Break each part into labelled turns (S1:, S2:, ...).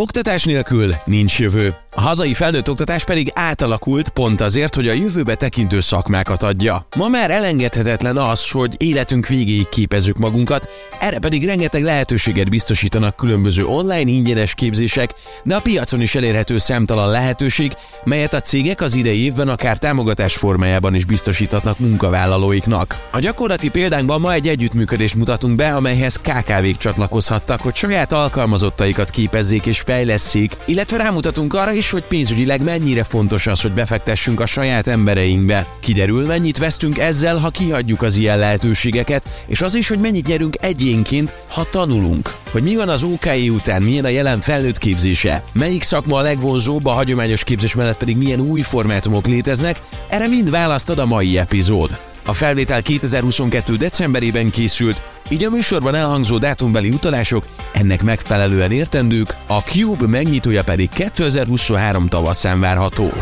S1: Oktatás nélkül nincs jövő. A hazai felnőtt oktatás pedig átalakult pont azért, hogy a jövőbe tekintő szakmákat adja. Ma már elengedhetetlen az, hogy életünk végéig képezzük magunkat, erre pedig rengeteg lehetőséget biztosítanak különböző online ingyenes képzések, de a piacon is elérhető számtalan lehetőség, melyet a cégek az idei évben akár támogatás formájában is biztosíthatnak munkavállalóiknak. A gyakorlati példánkban ma egy együttműködést mutatunk be, amelyhez KKV-k csatlakozhattak, hogy saját alkalmazottaikat képezzék és fejleszék, illetve rámutatunk arra is, hogy pénzügyileg mennyire fontos az, hogy befektessünk a saját embereinkbe. Kiderül, mennyit vesztünk ezzel, ha kihagyjuk az ilyen lehetőségeket, és az is, hogy mennyit nyerünk egyénként, ha tanulunk. Hogy mi van az OKI után, milyen a jelen felnőtt képzése, melyik szakma a legvonzóbb, a hagyományos képzés mellett pedig milyen új formátumok léteznek, erre mind választ ad a mai epizód. A felvétel 2022. decemberében készült, így a műsorban elhangzó dátumbeli utalások ennek megfelelően értendők, a Cube megnyitója pedig 2023 tavaszán várható.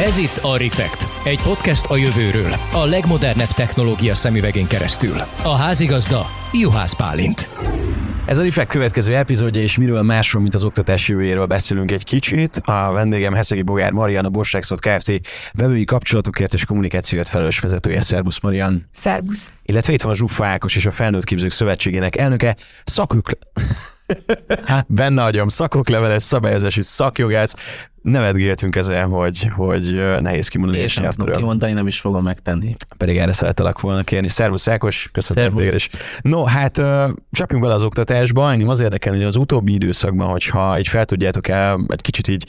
S2: Ez itt a Refekt, egy podcast a jövőről, a legmodernebb technológia szemüvegén keresztül. A házigazda Juhász Pálint.
S1: Ez a Reflekt következő epizódja, és miről másról, mint az oktatás jövőjéről beszélünk egy kicsit. A vendégem Heszegi Bogár Marian, a Borsexot Kft. vevői kapcsolatokért és kommunikációért felelős vezetője. Szerbusz Marian.
S3: Szerbusz.
S1: Illetve itt van Zsuffa Ákos és a Felnőtt Képzők Szövetségének elnöke, szakük... Hát benne agyom, szakokleveles, szabályozási szakjogász, nevetgéltünk ezen, hogy, hogy nehéz kimondani.
S4: És nem tudom kimondani, nem is fogom megtenni.
S1: Pedig erre szeretelek volna kérni. Szervusz Ákos, köszönöm téged is. No, hát csapjunk bele az oktatásba. Engem az érdekel, hogy az utóbbi időszakban, hogyha egy fel tudjátok el, egy kicsit így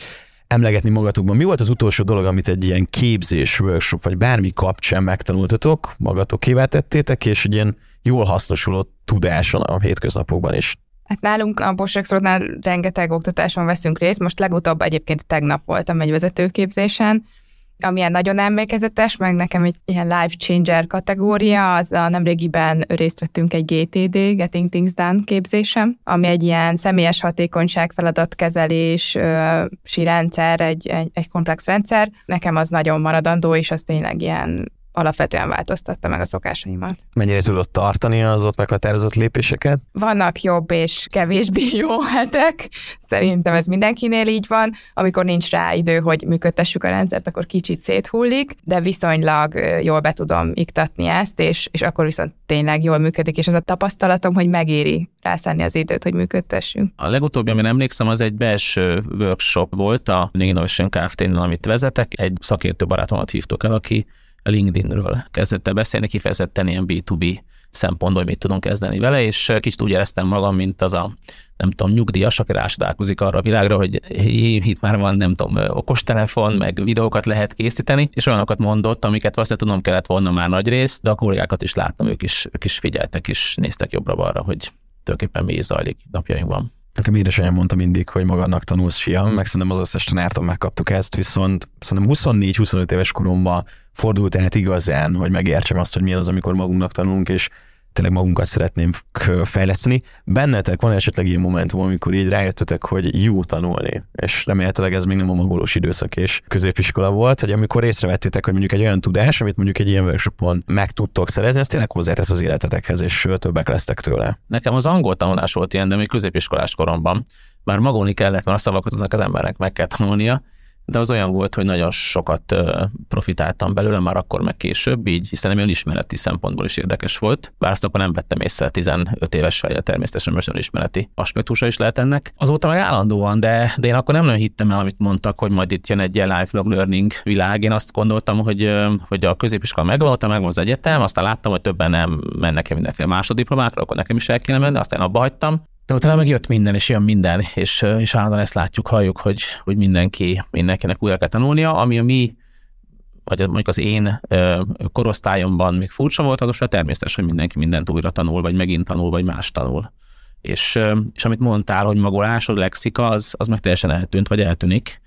S1: emlegetni magatokban. Mi volt az utolsó dolog, amit egy ilyen képzés, workshop, vagy bármi kapcsán megtanultatok, magatokévá tettétek, és egy ilyen jól hasznosuló tudás a hétköznapokban is
S3: Hát nálunk a Bosch rengeteg oktatáson veszünk részt, most legutóbb egyébként tegnap voltam egy vezetőképzésen, amilyen nagyon emlékezetes, meg nekem egy ilyen life changer kategória, az a nemrégiben részt vettünk egy GTD, Getting Things Done képzésem, ami egy ilyen személyes hatékonyság, feladatkezelés, rendszer, egy, egy, egy komplex rendszer. Nekem az nagyon maradandó, és az tényleg ilyen alapvetően változtatta meg a szokásaimat.
S1: Mennyire tudott tartani az ott meghatározott lépéseket?
S3: Vannak jobb és kevésbé jó hetek. Szerintem ez mindenkinél így van. Amikor nincs rá idő, hogy működtessük a rendszert, akkor kicsit széthullik, de viszonylag jól be tudom iktatni ezt, és, és akkor viszont tényleg jól működik, és az a tapasztalatom, hogy megéri rászállni az időt, hogy működtessünk.
S4: A legutóbbi, amit emlékszem, az egy belső workshop volt a Innovation Kft-nél, amit vezetek. Egy szakértő barátomat hívtok el, aki LinkedInről kezdett el beszélni, kifejezetten ilyen B2B szempontból, hogy mit tudunk kezdeni vele, és kicsit úgy éreztem magam, mint az a nem tudom, nyugdíjas, aki rásodálkozik arra a világra, hogy hé, itt már van, nem tudom, okostelefon, meg videókat lehet készíteni, és olyanokat mondott, amiket valószínűleg tudnom kellett volna már nagy rész, de a kollégákat is láttam, ők is, ők is figyeltek, és néztek jobbra-balra, hogy tulajdonképpen mi zajlik napjainkban.
S1: Nekem édesanyám mondta mindig, hogy magadnak tanulsz, fiam, meg szerintem az összes tanártól megkaptuk ezt, viszont szerintem 24-25 éves koromban fordult át igazán, hogy megértsem azt, hogy mi az, amikor magunknak tanulunk, és tényleg magunkat szeretném fejleszteni. Bennetek van esetleg ilyen momentum, amikor így rájöttetek, hogy jó tanulni, és remélhetőleg ez még nem a magolós időszak és középiskola volt, hogy amikor észrevettétek, hogy mondjuk egy olyan tudás, amit mondjuk egy ilyen workshopon meg tudtok szerezni, ez tényleg hozzátesz az életetekhez, és többek lesztek tőle.
S4: Nekem az angol tanulás volt ilyen, de még középiskolás koromban. Már magolni kellett, mert a szavakat azok az embernek meg kell tanulnia, de az olyan volt, hogy nagyon sokat profitáltam belőle, már akkor meg később, így hiszen nem ismereti szempontból is érdekes volt. Bár azt akkor nem vettem észre 15 éves fejjel, természetesen most ismereti aspektusa is lehet ennek. Azóta meg állandóan, de, de én akkor nem nagyon hittem el, amit mondtak, hogy majd itt jön egy ilyen lifelong learning világ. Én azt gondoltam, hogy, hogy a középiskola megvan, megvan az egyetem, aztán láttam, hogy többen nem mennek el mindenféle másodiplomákra, akkor nekem is el kéne menni, aztán abba hagytam. De utána meg jött minden, és jön minden, és, és állandóan ezt látjuk, halljuk, hogy, hogy mindenki, mindenkinek újra kell tanulnia, ami a mi vagy mondjuk az én korosztályomban még furcsa volt, az most természetes, hogy mindenki mindent újra tanul, vagy megint tanul, vagy más tanul. És, és amit mondtál, hogy magolás, a lexika, az, az meg teljesen eltűnt, vagy eltűnik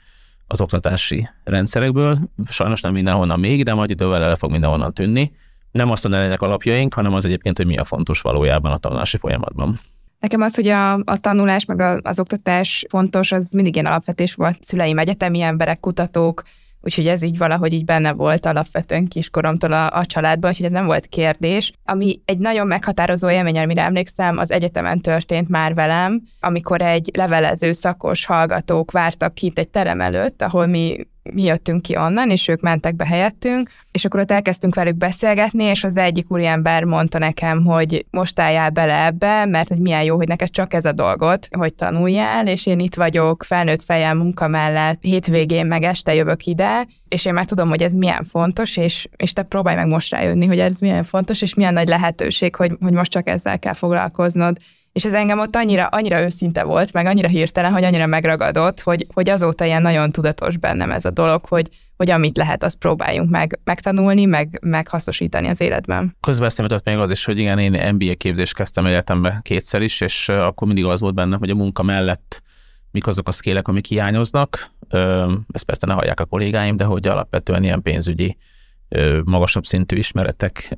S4: az oktatási rendszerekből. Sajnos nem mindenhonnan még, de majd idővel el fog mindenhonnan tűnni. Nem azt a alapjaink, hanem az egyébként, hogy mi a fontos valójában a tanulási folyamatban.
S3: Nekem az, hogy a, a tanulás meg a, az oktatás fontos, az mindig ilyen alapvetés volt. Szüleim egyetemi emberek, kutatók, úgyhogy ez így valahogy így benne volt alapvetően kiskoromtól a, a családban, úgyhogy ez nem volt kérdés. Ami egy nagyon meghatározó élmény, amire emlékszem, az egyetemen történt már velem, amikor egy levelező szakos hallgatók vártak kint egy terem előtt, ahol mi mi jöttünk ki onnan, és ők mentek be helyettünk, és akkor ott elkezdtünk velük beszélgetni, és az egyik úriember mondta nekem, hogy most álljál bele ebbe, mert hogy milyen jó, hogy neked csak ez a dolgot, hogy tanuljál, és én itt vagyok felnőtt fejjel munka mellett, hétvégén meg este jövök ide, és én már tudom, hogy ez milyen fontos, és, és te próbálj meg most rájönni, hogy ez milyen fontos, és milyen nagy lehetőség, hogy, hogy most csak ezzel kell foglalkoznod. És ez engem ott annyira, annyira őszinte volt, meg annyira hirtelen, hogy annyira megragadott, hogy, hogy azóta ilyen nagyon tudatos bennem ez a dolog, hogy, hogy amit lehet, azt próbáljunk meg megtanulni, meg, meg hasznosítani az életben.
S4: Közben eszembe még az is, hogy igen, én MBA képzést kezdtem egyetembe kétszer is, és akkor mindig az volt bennem, hogy a munka mellett mik azok a szkélek, amik hiányoznak. Ezt persze ne hallják a kollégáim, de hogy alapvetően ilyen pénzügyi, magasabb szintű ismeretek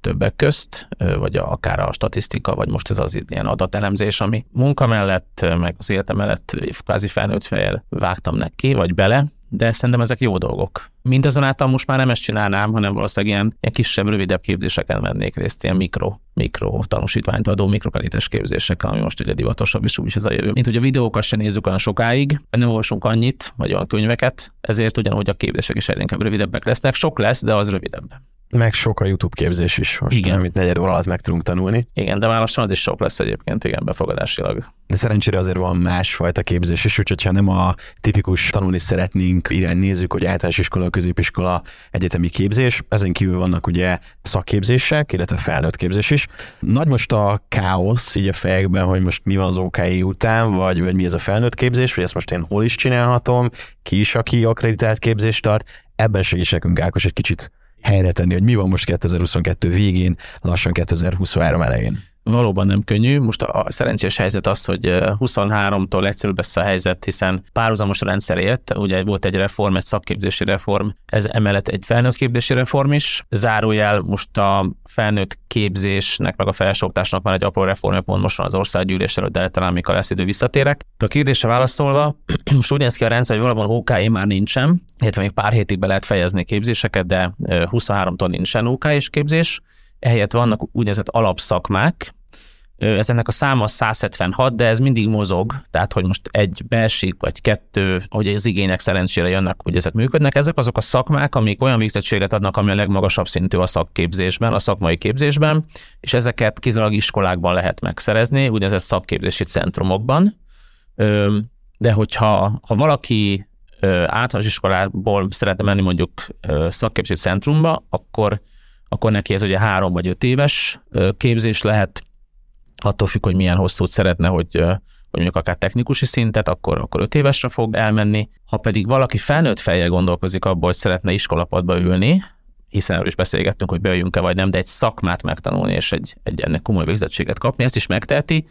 S4: többek közt, vagy akár a statisztika, vagy most ez az ilyen adatelemzés, ami munka mellett, meg az életem mellett kvázi felnőtt fejjel vágtam neki, vagy bele, de szerintem ezek jó dolgok. Mindazonáltal most már nem ezt csinálnám, hanem valószínűleg ilyen, ilyen kisebb, rövidebb képzéseken vennék részt, ilyen mikro, mikro tanúsítványt adó mikrokalites képzésekkel, ami most ugye divatosabb, és úgyis ez a jövő. Mint hogy a videókat sem nézzük olyan sokáig, nem olvasunk annyit, vagy olyan könyveket, ezért ugyanúgy a képzések is egyre rövidebbek lesznek. Sok lesz, de az rövidebb.
S1: Meg sok a YouTube képzés is most, igen. amit negyed óra alatt meg tudunk tanulni.
S4: Igen, de már lassan az is sok lesz egyébként, igen, befogadásilag.
S1: De szerencsére azért van másfajta képzés is, úgyhogy ha nem a tipikus tanulni szeretnénk irány nézzük, hogy általános iskola, középiskola, egyetemi képzés, ezen kívül vannak ugye szakképzések, illetve felnőtt képzés is. Nagy most a káosz így a fejekben, hogy most mi van az OKI után, vagy, vagy mi ez a felnőtt képzés, vagy ezt most én hol is csinálhatom, ki is, aki akreditált képzést tart, ebben segíts nekünk Ákos egy kicsit helyre tenni, hogy mi van most 2022 végén, lassan 2023 elején
S4: valóban nem könnyű. Most a szerencsés helyzet az, hogy 23-tól egyszerűbb lesz a helyzet, hiszen párhuzamos rendszer ért, ugye volt egy reform, egy szakképzési reform, ez emellett egy felnőtt képzési reform is. Zárójel most a felnőtt képzésnek, meg a felsőoktatásnak van egy apró reformja, pont most van az országgyűlés előtt, de talán mikor lesz idő visszatérek. De a kérdésre válaszolva, most úgy néz ki a rendszer, hogy valóban OK már nincsen, illetve még pár hétig be lehet fejezni képzéseket, de 23-tól nincsen OK és képzés ehelyett vannak úgynevezett alapszakmák, ez ennek a száma 176, de ez mindig mozog, tehát hogy most egy belség vagy kettő, hogy az igények szerencsére jönnek, hogy ezek működnek. Ezek azok a szakmák, amik olyan végzettséget adnak, ami a legmagasabb szintű a szakképzésben, a szakmai képzésben, és ezeket kizárólag iskolákban lehet megszerezni, úgynevezett szakképzési centrumokban. De hogyha ha valaki általános iskolából szeretne menni mondjuk szakképzési centrumba, akkor akkor neki ez ugye három vagy öt éves képzés lehet, attól függ, hogy milyen hosszút szeretne, hogy, hogy mondjuk akár technikusi szintet, akkor, akkor öt évesre fog elmenni. Ha pedig valaki felnőtt fejjel gondolkozik abból, hogy szeretne iskolapadba ülni, hiszen erről is beszélgettünk, hogy bejöjjünk-e vagy nem, de egy szakmát megtanulni és egy, egy ennek komoly végzettséget kapni, ezt is megteheti.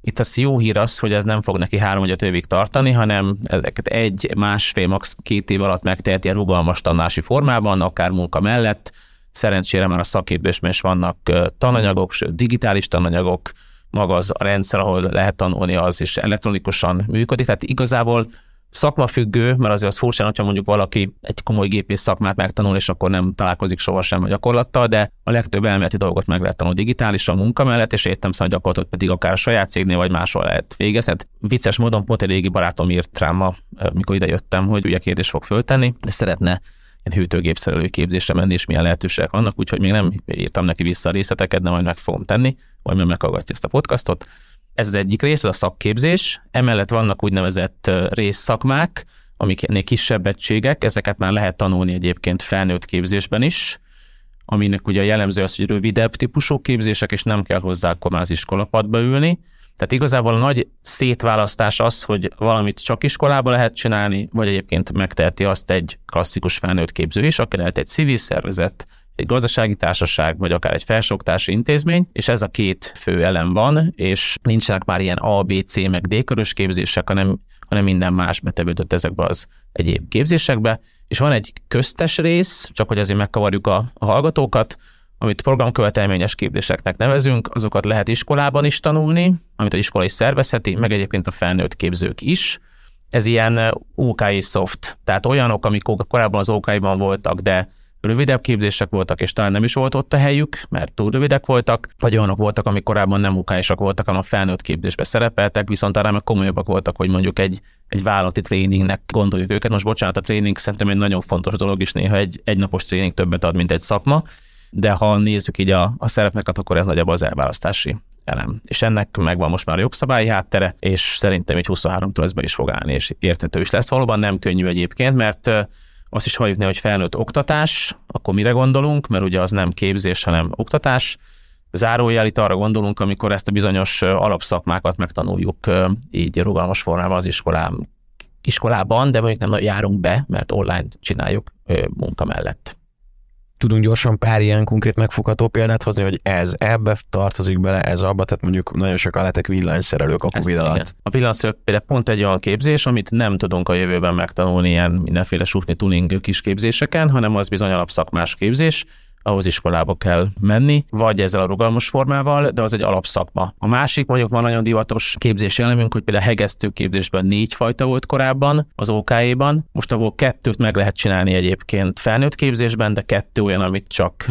S4: Itt az jó hír az, hogy ez nem fog neki három vagy öt évig tartani, hanem ezeket egy, másfél, max. két év alatt megteheti a rugalmas tanulási formában, akár munka mellett, Szerencsére már a szakképzésben is vannak tananyagok, sőt digitális tananyagok, maga az a rendszer, ahol lehet tanulni, az is elektronikusan működik. Tehát igazából szakmafüggő, mert azért az furcsa, hogyha mondjuk valaki egy komoly gépész szakmát megtanul, és akkor nem találkozik sohasem a gyakorlattal, de a legtöbb elméleti dolgot meg lehet tanulni digitálisan munka mellett, és értem szóval gyakorlatot pedig akár a saját cégnél vagy máshol lehet végezni. Vicces módon pont egy régi barátom írt rám ma, mikor ide jöttem, hogy ugye kérdést fog föltenni, de szeretne hűtőgépszerelő képzésre menni, és milyen lehetőségek vannak, úgyhogy még nem írtam neki vissza a részleteket, de majd meg fogom tenni, vagy majd meghallgatja ezt a podcastot. Ez az egyik rész, ez a szakképzés. Emellett vannak úgynevezett részszakmák, amik ennél kisebb egységek, ezeket már lehet tanulni egyébként felnőtt képzésben is, aminek ugye jellemző az, hogy rövidebb típusú képzések, és nem kell hozzá az iskolapadba ülni. Tehát igazából a nagy szétválasztás az, hogy valamit csak iskolában lehet csinálni, vagy egyébként megteheti azt egy klasszikus felnőtt képző is, aki lehet egy civil szervezet, egy gazdasági társaság, vagy akár egy felsőoktási intézmény, és ez a két fő elem van, és nincsenek már ilyen A, B, C, meg D körös képzések, hanem, hanem minden más betevődött ezekbe az egyéb képzésekbe, és van egy köztes rész, csak hogy azért megkavarjuk a, a hallgatókat, amit programkövetelményes képzéseknek nevezünk, azokat lehet iskolában is tanulni, amit az iskola is szervezheti, meg egyébként a felnőtt képzők is. ez ilyen OK és soft, tehát olyanok, amik korábban az OK-ban voltak, de rövidebb képzések voltak, és talán nem is volt ott a helyük, mert túl rövidek voltak, vagy olyanok voltak, amik korábban nem ukáisak voltak, hanem a felnőtt képzésbe szerepeltek, viszont arra meg komolyabbak voltak, hogy mondjuk egy, egy vállalati tréningnek gondoljuk őket. Most bocsánat, a tréning szerintem egy nagyon fontos dolog, és néha egy, egy napos tréning többet ad, mint egy szakma, de ha nézzük így a, a szerepeket, akkor ez nagyobb az elválasztási elem. És ennek megvan most már a jogszabályi háttere, és szerintem egy 23-tól ez be is fog állni, és értető is lesz. Valóban nem könnyű egyébként, mert azt is halljuk hogy felnőtt oktatás, akkor mire gondolunk, mert ugye az nem képzés, hanem oktatás. Zárójel itt arra gondolunk, amikor ezt a bizonyos alapszakmákat megtanuljuk így rugalmas formában az iskolám, iskolában, de mondjuk nem járunk be, mert online csináljuk munka mellett
S1: tudunk gyorsan pár ilyen konkrét megfogható példát hozni, hogy ez ebbe tartozik bele, ez abba, tehát mondjuk nagyon sokan lehetek villanyszerelők a Covid alatt.
S4: A villanyszerelők például pont egy olyan képzés, amit nem tudunk a jövőben megtanulni ilyen mindenféle sufni tuning kis képzéseken, hanem az bizony alapszakmás képzés, ahhoz iskolába kell menni, vagy ezzel a rugalmas formával, de az egy alapszakma. A másik mondjuk van nagyon divatos képzés elemünk, hogy például hegesztő képzésben négy fajta volt korábban az OK-ban, most abból kettőt meg lehet csinálni egyébként felnőtt képzésben, de kettő olyan, amit csak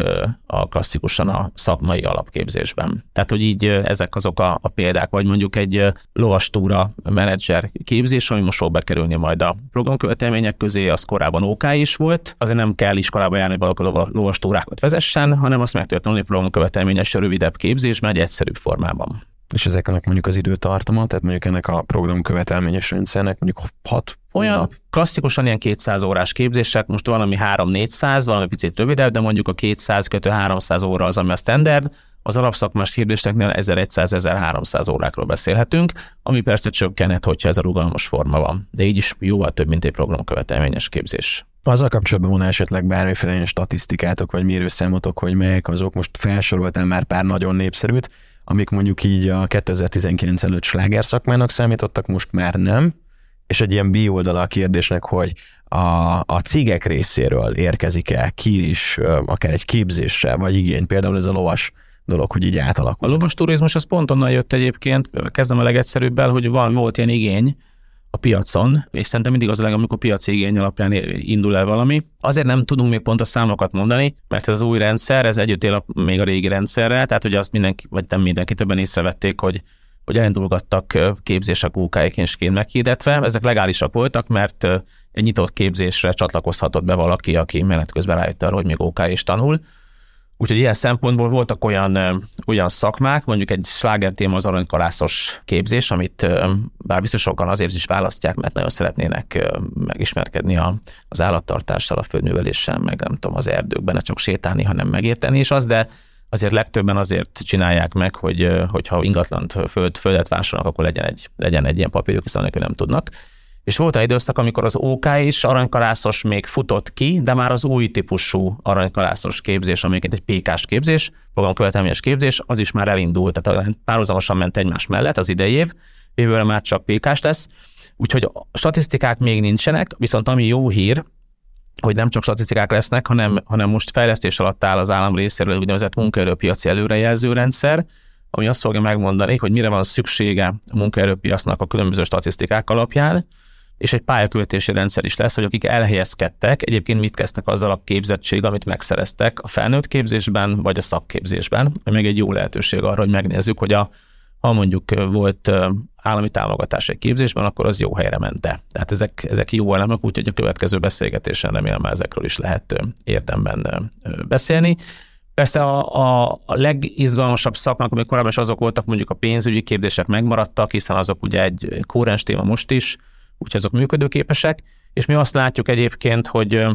S4: a klasszikusan a szakmai alapképzésben. Tehát, hogy így ezek azok a, a példák, vagy mondjuk egy lovastúra menedzser képzés, ami most fog bekerülni majd a programkövetelmények közé, az korábban OK is volt, azért nem kell iskolába járni, hogy valaki lovastúrákat vezessen, hanem azt meg tudja tanulni programkövetelményes rövidebb képzésben, egy egyszerűbb formában.
S1: És ezeknek mondjuk az időtartama, tehát mondjuk ennek a program követelményes rendszernek mondjuk 6
S4: olyan nap. klasszikusan ilyen 200 órás képzések, most valami 3-400, valami picit rövidebb, de mondjuk a 200 kötő 300 óra az, ami a standard, az alapszakmás képzéseknél 1100-1300 órákról beszélhetünk, ami persze csökkenhet, hogyha ez a rugalmas forma van, de így is jóval több, mint egy programkövetelményes képzés.
S1: Azzal kapcsolatban van esetleg bármiféle statisztikátok, vagy mérőszámotok, hogy melyek azok, most felsoroltál már pár nagyon népszerűt, amik mondjuk így a 2019 előtt sláger szakmának számítottak, most már nem, és egy ilyen bioldala a kérdésnek, hogy a, a cégek részéről érkezik-e ki is, akár egy képzésre, vagy igény, például ez a lovas dolog, hogy így átalakul.
S4: A lovas turizmus az pont onnan jött egyébként, kezdem a legegyszerűbbel, hogy van, volt ilyen igény, a piacon, és szerintem mindig az a leg, amikor piaci igény alapján indul el valami. Azért nem tudunk még pont a számokat mondani, mert ez az új rendszer, ez együtt él a, még a régi rendszerrel, tehát hogy azt mindenki, vagy nem mindenki, többen észrevették, hogy hogy elindulgattak képzések UK-ként meghirdetve. Ezek legálisak voltak, mert egy nyitott képzésre csatlakozhatott be valaki, aki menet közben rájött arra, hogy még OK is tanul. Úgyhogy ilyen szempontból voltak olyan, olyan szakmák, mondjuk egy sláger téma az aranykalászos képzés, amit bár biztos sokan azért is választják, mert nagyon szeretnének megismerkedni a, az állattartással, a földműveléssel, meg nem tudom, az erdőkben, ne csak sétálni, hanem megérteni is az, de azért legtöbben azért csinálják meg, hogy hogyha ingatlant, föld, földet vásárolnak, akkor legyen egy, legyen egy ilyen papírjuk, hiszen ők nem tudnak. És volt egy időszak, amikor az OK is aranykalászos még futott ki, de már az új típusú aranykalászos képzés, amiként egy PK-s képzés, programkövetelményes képzés, az is már elindult, tehát párhuzamosan ment egymás mellett az idei év, jövőre már csak PK-s lesz. Úgyhogy a statisztikák még nincsenek, viszont ami jó hír, hogy nem csak statisztikák lesznek, hanem, hanem most fejlesztés alatt áll az állam részéről úgynevezett munkaerőpiaci előrejelző rendszer, ami azt fogja megmondani, hogy mire van szüksége a munkaerőpiacnak a különböző statisztikák alapján, és egy pályakövetési rendszer is lesz, hogy akik elhelyezkedtek, egyébként mit kezdtek azzal a képzettség, amit megszereztek a felnőtt képzésben, vagy a szakképzésben, meg egy jó lehetőség arra, hogy megnézzük, hogy a, ha mondjuk volt állami támogatás egy képzésben, akkor az jó helyre mente. Tehát ezek, ezek jó elemek, úgyhogy a következő beszélgetésen remélem ezekről is lehet érdemben beszélni. Persze a, a, a legizgalmasabb szakmák, amik korábban is azok voltak, mondjuk a pénzügyi képzések megmaradtak, hiszen azok ugye egy kórens téma most is, úgyhogy azok működőképesek, és mi azt látjuk egyébként, hogy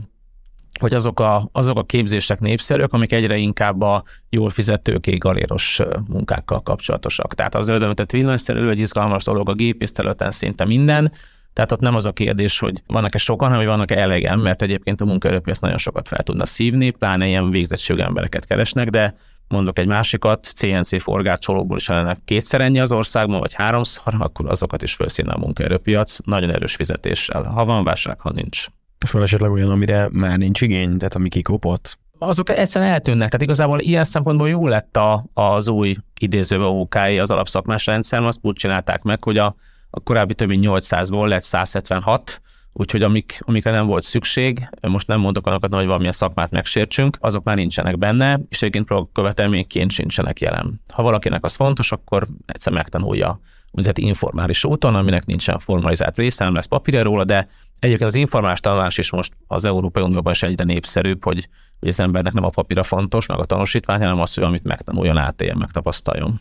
S4: hogy azok a, azok a képzések népszerűek, amik egyre inkább a jól fizető galéros munkákkal kapcsolatosak. Tehát az előbb említett villanyszerelő egy izgalmas dolog, a gépészterületen szinte minden, tehát ott nem az a kérdés, hogy vannak-e sokan, hanem hogy vannak-e elegen, mert egyébként a munkaerőpiac nagyon sokat fel tudna szívni, pláne ilyen végzettségű embereket keresnek, de mondok egy másikat, CNC forgácsolóból is lenne kétszer ennyi az országban, vagy háromszor, akkor azokat is felszínne a munkaerőpiac, nagyon erős fizetéssel. Ha van válság, ha nincs.
S1: És van esetleg olyan, amire már nincs igény, tehát ami kikopott?
S4: Azok egyszerűen eltűnnek. Tehát igazából ilyen szempontból jó lett a, az új idézőbe OK az alapszakmás rendszer, azt úgy csinálták meg, hogy a, a korábbi több mint 800-ból lett 176, úgyhogy amik, amikre nem volt szükség, most nem mondok annak, hogy valamilyen szakmát megsértsünk, azok már nincsenek benne, és egyébként követelményként sincsenek jelen. Ha valakinek az fontos, akkor egyszer megtanulja úgynevezett informális úton, aminek nincsen formalizált része, nem lesz papírja róla, de egyébként az informális tanulás is most az Európai Unióban is egyre népszerűbb, hogy, hogy az embernek nem a papíra fontos, meg a tanúsítvány, hanem az, hogy amit megtanuljon, átéljen, megtapasztaljon.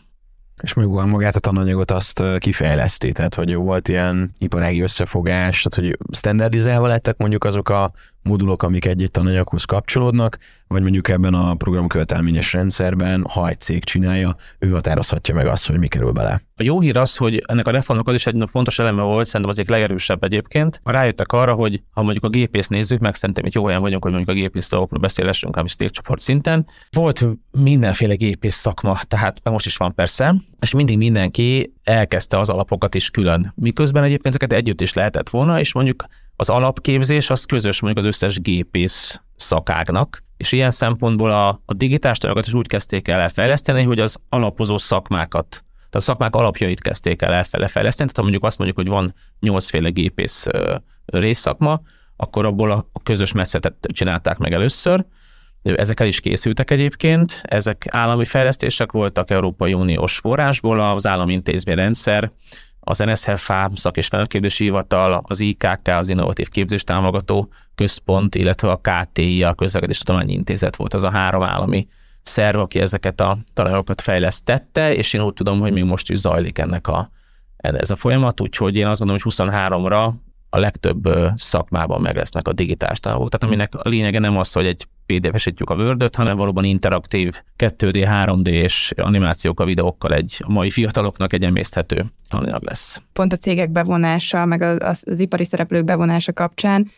S1: És még magát a tananyagot azt kifejleszti, tehát hogy volt ilyen iparági összefogás, tehát hogy standardizálva lettek mondjuk azok a modulok, amik egy-egy tananyaghoz kapcsolódnak, vagy mondjuk ebben a programkövetelményes rendszerben, ha egy cég csinálja, ő határozhatja meg azt, hogy mi kerül bele.
S4: A jó hír az, hogy ennek a reformnak az is egy fontos eleme volt, szerintem az egyik legerősebb egyébként. Rájöttek arra, hogy ha mondjuk a gépész nézzük, meg szerintem itt jó olyan vagyunk, hogy mondjuk a gépész dolgokról beszélessünk, ami csoport szinten. Volt mindenféle gépész szakma, tehát most is van persze, és mindig mindenki elkezdte az alapokat is külön. Miközben egyébként ezeket együtt is lehetett volna, és mondjuk az alapképzés az közös mondjuk az összes gépész szakágnak, és ilyen szempontból a, a digitális tanulókat is úgy kezdték el elfejleszteni, hogy az alapozó szakmákat, tehát a szakmák alapjait kezdték el elfejleszteni, tehát ha mondjuk azt mondjuk, hogy van nyolcféle gépész részszakma, akkor abból a, közös messzetet csinálták meg először, ezek el is készültek egyébként, ezek állami fejlesztések voltak Európai Uniós forrásból, az állami intézményrendszer az NSZFA szak- és felképzési hivatal, az IKK, az Innovatív Képzés Támogató Központ, illetve a KTI, a Közlekedés Tudományi Intézet volt az a három állami szerv, aki ezeket a talanyokat fejlesztette, és én úgy tudom, hogy még most is zajlik ennek a, ez a folyamat, úgyhogy én azt mondom, hogy 23-ra a legtöbb szakmában meg lesznek a digitális tanulók. Tehát aminek a lényege nem az, hogy egy PDF-esítjük a word hanem valóban interaktív 2D, 3D és animációk a videókkal egy a mai fiataloknak egy emészthető tananyag lesz.
S3: Pont a cégek bevonása, meg az, az, az ipari szereplők bevonása kapcsán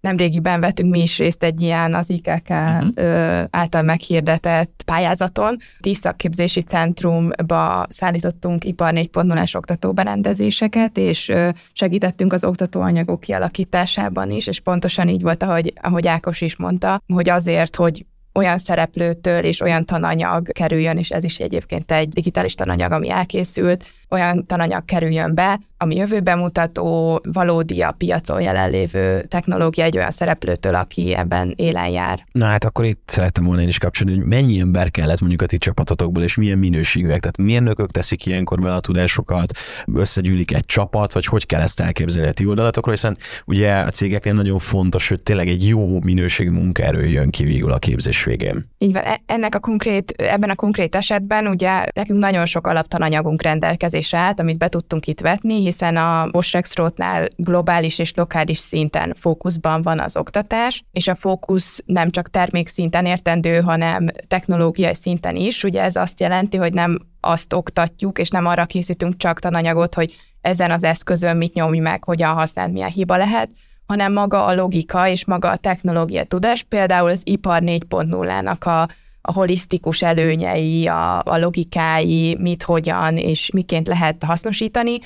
S3: Nemrégiben vettünk mi is részt egy ilyen az IKK uh-huh. Mhm. által meghirdetett pályázaton. Tíz szakképzési centrumba szállítottunk ipar 4.0-es oktatóberendezéseket, és segítettünk az oktatóanyagok kialakításában is, és pontosan így volt, ahogy, ahogy Ákos is mondta, hogy azért, hogy olyan szereplőtől és olyan tananyag kerüljön, és ez is egyébként egy digitális tananyag, ami elkészült, olyan tananyag kerüljön be, ami jövőben mutató, valódi a piacon jelenlévő technológia egy olyan szereplőtől, aki ebben élen jár.
S1: Na hát akkor itt szerettem volna én is kapcsolni, hogy mennyi ember kellett mondjuk a ti csapatotokból, és milyen minőségűek, tehát milyen nökök teszik ilyenkor be a tudásokat, összegyűlik egy csapat, vagy hogy kell ezt elképzelni a ti oldalatokról, hiszen ugye a cégeknél nagyon fontos, hogy tényleg egy jó minőségű munkaerő jön ki végül a képzés végén.
S3: Így van, e- ennek a konkrét, ebben a konkrét esetben ugye nekünk nagyon sok alaptananyagunk rendelkezik állt, amit be tudtunk itt vetni, hiszen a Bosch Rexroth-nál globális és lokális szinten fókuszban van az oktatás, és a fókusz nem csak termék szinten értendő, hanem technológiai szinten is. Ugye ez azt jelenti, hogy nem azt oktatjuk, és nem arra készítünk csak tananyagot, hogy ezen az eszközön mit nyomj meg, hogyan használ, milyen hiba lehet, hanem maga a logika és maga a technológia tudás, például az ipar 4.0-nak a a holisztikus előnyei, a, a logikái, mit, hogyan és miként lehet hasznosítani,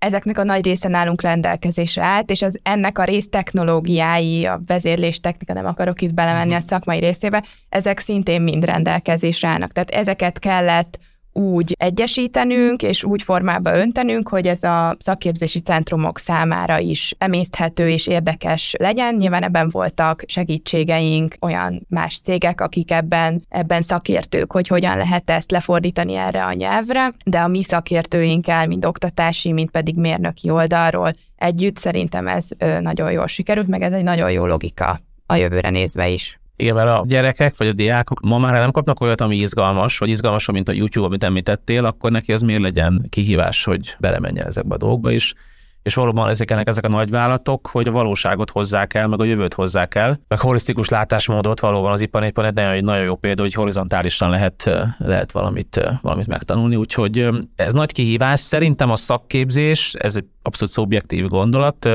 S3: ezeknek a nagy része nálunk rendelkezésre állt, és az ennek a rész technológiái, a vezérlés technika, nem akarok itt belemenni a mhm. szakmai részébe, ezek szintén mind rendelkezésre állnak. Tehát ezeket kellett úgy egyesítenünk, és úgy formába öntenünk, hogy ez a szakképzési centrumok számára is emészthető és érdekes legyen. Nyilván ebben voltak segítségeink, olyan más cégek, akik ebben, ebben szakértők, hogy hogyan lehet ezt lefordítani erre a nyelvre, de a mi szakértőinkkel, mind oktatási, mind pedig mérnöki oldalról együtt szerintem ez nagyon jól sikerült, meg ez egy nagyon jó logika a jövőre nézve is.
S4: Igen, mert a gyerekek vagy a diákok ma már nem kapnak olyat, ami izgalmas, vagy izgalmasabb, mint a YouTube, amit említettél, akkor neki ez miért legyen kihívás, hogy belemenjen ezekbe a dolgokba is? És valóban ezek, ezek a nagyvállalatok, hogy a valóságot hozzák el, meg a jövőt hozzák el, meg holisztikus látásmódot valóban az iparnépen egy nagyon, nagyon jó példa, hogy horizontálisan lehet, lehet valamit, valamit megtanulni, úgyhogy ez nagy kihívás. Szerintem a szakképzés, ez egy abszolút szubjektív gondolat,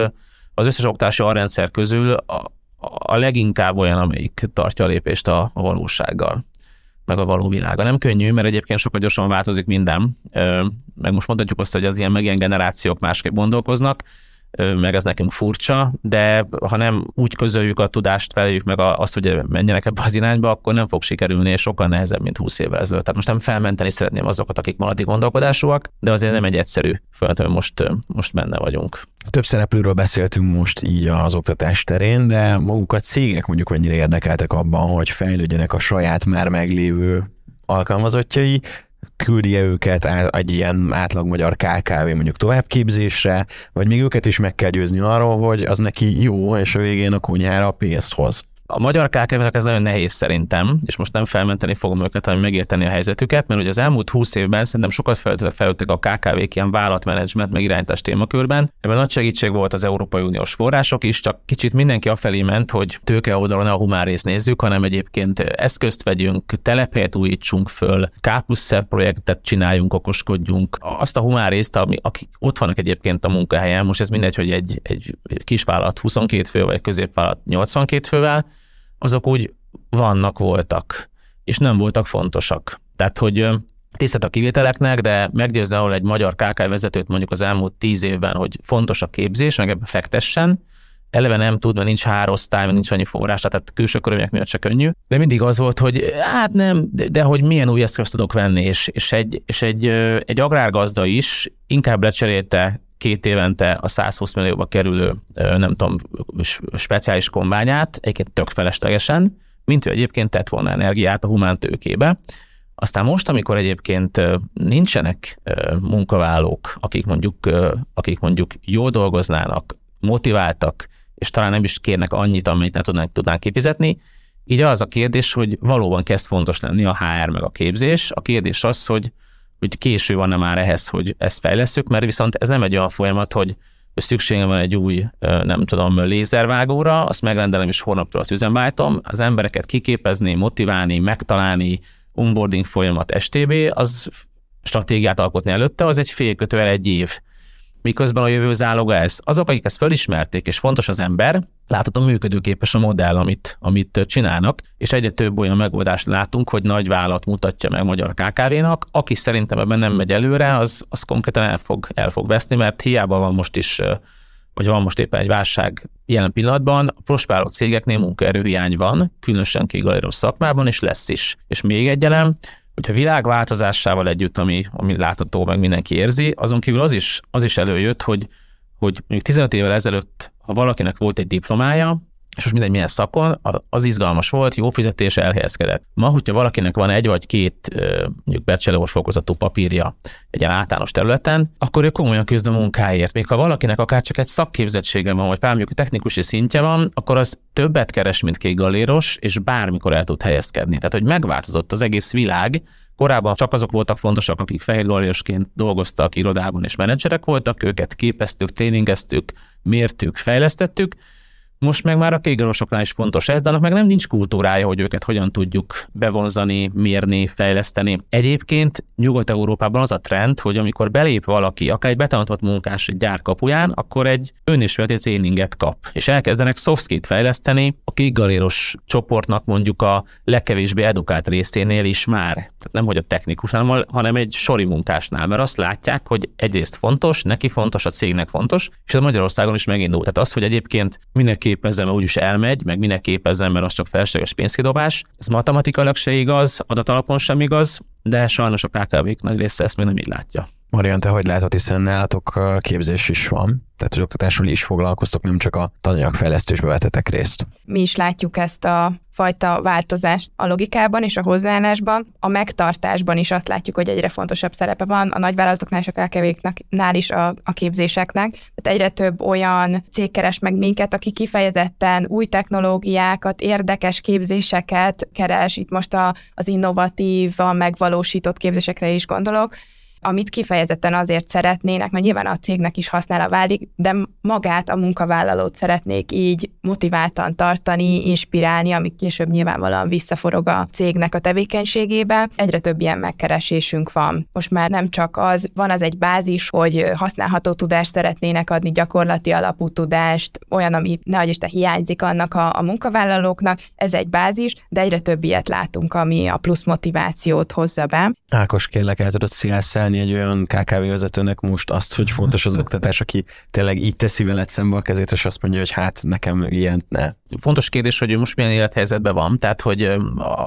S4: az összes oktatási rendszer közül a, a leginkább olyan, amelyik tartja a lépést a, a valósággal, meg a való világa. Nem könnyű, mert egyébként sokkal gyorsabban változik minden, meg most mondhatjuk azt, hogy az ilyen megilyen generációk másképp gondolkoznak, meg ez nekünk furcsa, de ha nem úgy közöljük a tudást, feleljük meg azt, hogy menjenek ebbe az irányba, akkor nem fog sikerülni, és sokkal nehezebb, mint 20 évvel ezelőtt. Tehát most nem felmenteni szeretném azokat, akik maladi gondolkodásúak, de azért nem egy egyszerű feladat, most, most benne vagyunk.
S1: Több szereplőről beszéltünk most így az oktatás terén, de maguk a cégek mondjuk mennyire érdekeltek abban, hogy fejlődjenek a saját már meglévő alkalmazottjai, küldi -e őket egy ilyen átlag magyar KKV mondjuk továbbképzésre, vagy még őket is meg kell győzni arról, hogy az neki jó, és a végén a kunyára pénzt hoz.
S4: A magyar kkv ez nagyon nehéz szerintem, és most nem felmenteni fogom őket, hanem megérteni a helyzetüket, mert ugye az elmúlt 20 évben szerintem sokat fejlődtek a KKV-k ilyen vállalatmenedzsment, meg irányítás témakörben. Ebben nagy segítség volt az Európai Uniós források is, csak kicsit mindenki afelé ment, hogy tőke oldalon a humán részt nézzük, hanem egyébként eszközt vegyünk, telephelyet újítsunk föl, K plusz projektet csináljunk, okoskodjunk. Azt a humán részt, ami, akik ott vannak egyébként a munkahelyen, most ez mindegy, hogy egy, egy kisvállalat 22 fő, vagy középvállalat 82 fővel, azok úgy vannak, voltak, és nem voltak fontosak. Tehát, hogy tisztelt a kivételeknek, de meggyőzze ahol egy magyar KK vezetőt mondjuk az elmúlt tíz évben, hogy fontos a képzés, meg ebbe fektessen, eleve nem tud, mert nincs hárosztály, nincs annyi forrás, tehát külső körülmények miatt se könnyű. De mindig az volt, hogy hát nem, de, de hogy milyen új eszközt tudok venni, és, és, egy, és egy, egy agrárgazda is inkább lecserélte két évente a 120 millióba kerülő, nem tudom, speciális kombányát, egyébként tök feleslegesen, mint ő egyébként tett volna energiát a humán tőkébe. Aztán most, amikor egyébként nincsenek munkavállalók, akik mondjuk, akik mondjuk jól dolgoznának, motiváltak, és talán nem is kérnek annyit, amit ne tudnánk, tudnánk kifizetni, így az a kérdés, hogy valóban kezd fontos lenni a HR meg a képzés. A kérdés az, hogy hogy késő van-e már ehhez, hogy ezt fejleszünk, mert viszont ez nem egy olyan folyamat, hogy szükségem van egy új, nem tudom, lézervágóra, azt megrendelem és holnaptól azt üzemváltom, az embereket kiképezni, motiválni, megtalálni, onboarding folyamat STB, az stratégiát alkotni előtte, az egy fél kötővel egy év miközben a jövő záloga ez. Azok, akik ezt felismerték, és fontos az ember, láthatóan működőképes a modell, amit, amit csinálnak, és egyre több olyan megoldást látunk, hogy nagy vállalat mutatja meg magyar KKV-nak, aki szerintem ebben nem megy előre, az, az konkrétan el fog, el fog veszni, mert hiába van most is vagy van most éppen egy válság jelen pillanatban, a prosperáló cégeknél munkaerőhiány van, különösen kigaleros szakmában, és lesz is. És még egy elem, hogyha világ változásával együtt, ami, ami látható, meg mindenki érzi, azon kívül az is, az is előjött, hogy, hogy mondjuk 15 évvel ezelőtt, ha valakinek volt egy diplomája, és most mindegy milyen szakon, az izgalmas volt, jó fizetés elhelyezkedett. Ma, hogyha valakinek van egy vagy két mondjuk bachelor fokozatú papírja egy ilyen általános területen, akkor ő komolyan küzd a munkáért. Még ha valakinek akár csak egy szakképzettsége van, vagy pár technikusi szintje van, akkor az többet keres, mint kék galéros, és bármikor el tud helyezkedni. Tehát, hogy megváltozott az egész világ, Korábban csak azok voltak fontosak, akik fehér dolgoztak irodában és menedzserek voltak, őket képeztük, tréningeztük, mértük, fejlesztettük, most meg már a kégalosoknál is fontos ez, de annak meg nem nincs kultúrája, hogy őket hogyan tudjuk bevonzani, mérni, fejleszteni. Egyébként Nyugat-Európában az a trend, hogy amikor belép valaki, akár egy betanított munkás egy gyár kapuján, akkor egy önismereti tréninget kap, és elkezdenek soft fejleszteni a kékgaléros csoportnak mondjuk a legkevésbé edukált részénél is már. Tehát nem, hogy a technikusnál, hanem egy sori munkásnál, mert azt látják, hogy egyrészt fontos, neki fontos, a cégnek fontos, és ez Magyarországon is megindult. Tehát az, hogy egyébként mindenki képezzem, mert úgyis elmegy, meg minek képezzem, mert az csak felséges pénzkidobás. Ez matematikailag se igaz, adatalapon sem igaz, de sajnos a KKV-k nagy része ezt még nem így látja.
S1: Marian, te hogy látod, hiszen nálatok képzés is van, tehát az oktatásról is foglalkoztok, nem csak a tananyagfejlesztésbe vetetek részt.
S3: Mi is látjuk ezt a fajta változást a logikában és a hozzáállásban. A megtartásban is azt látjuk, hogy egyre fontosabb szerepe van a nagyvállalatoknál és a KKV-knál is a, a képzéseknek. Tehát egyre több olyan cég keres meg minket, aki kifejezetten új technológiákat, érdekes képzéseket keres. Itt most a, az a megvalósított képzésekre is gondolok, amit kifejezetten azért szeretnének, mert nyilván a cégnek is használa válik, de magát a munkavállalót szeretnék így motiváltan tartani, inspirálni, ami később nyilvánvalóan visszaforog a cégnek a tevékenységébe. Egyre több ilyen megkeresésünk van. Most már nem csak az, van az egy bázis, hogy használható tudást szeretnének adni, gyakorlati alapú tudást, olyan, ami nehogy Isten hiányzik annak a, a munkavállalóknak, ez egy bázis, de egyre több ilyet látunk, ami a plusz motivációt hozza be.
S1: Ákos, kérlek, el tudod szélszelni mondani egy olyan KKV vezetőnek most azt, hogy fontos az oktatás, aki tényleg így teszi veled szembe a kezét, és azt mondja, hogy hát nekem ilyen ne.
S4: Fontos kérdés, hogy ő most milyen élethelyzetben van, tehát hogy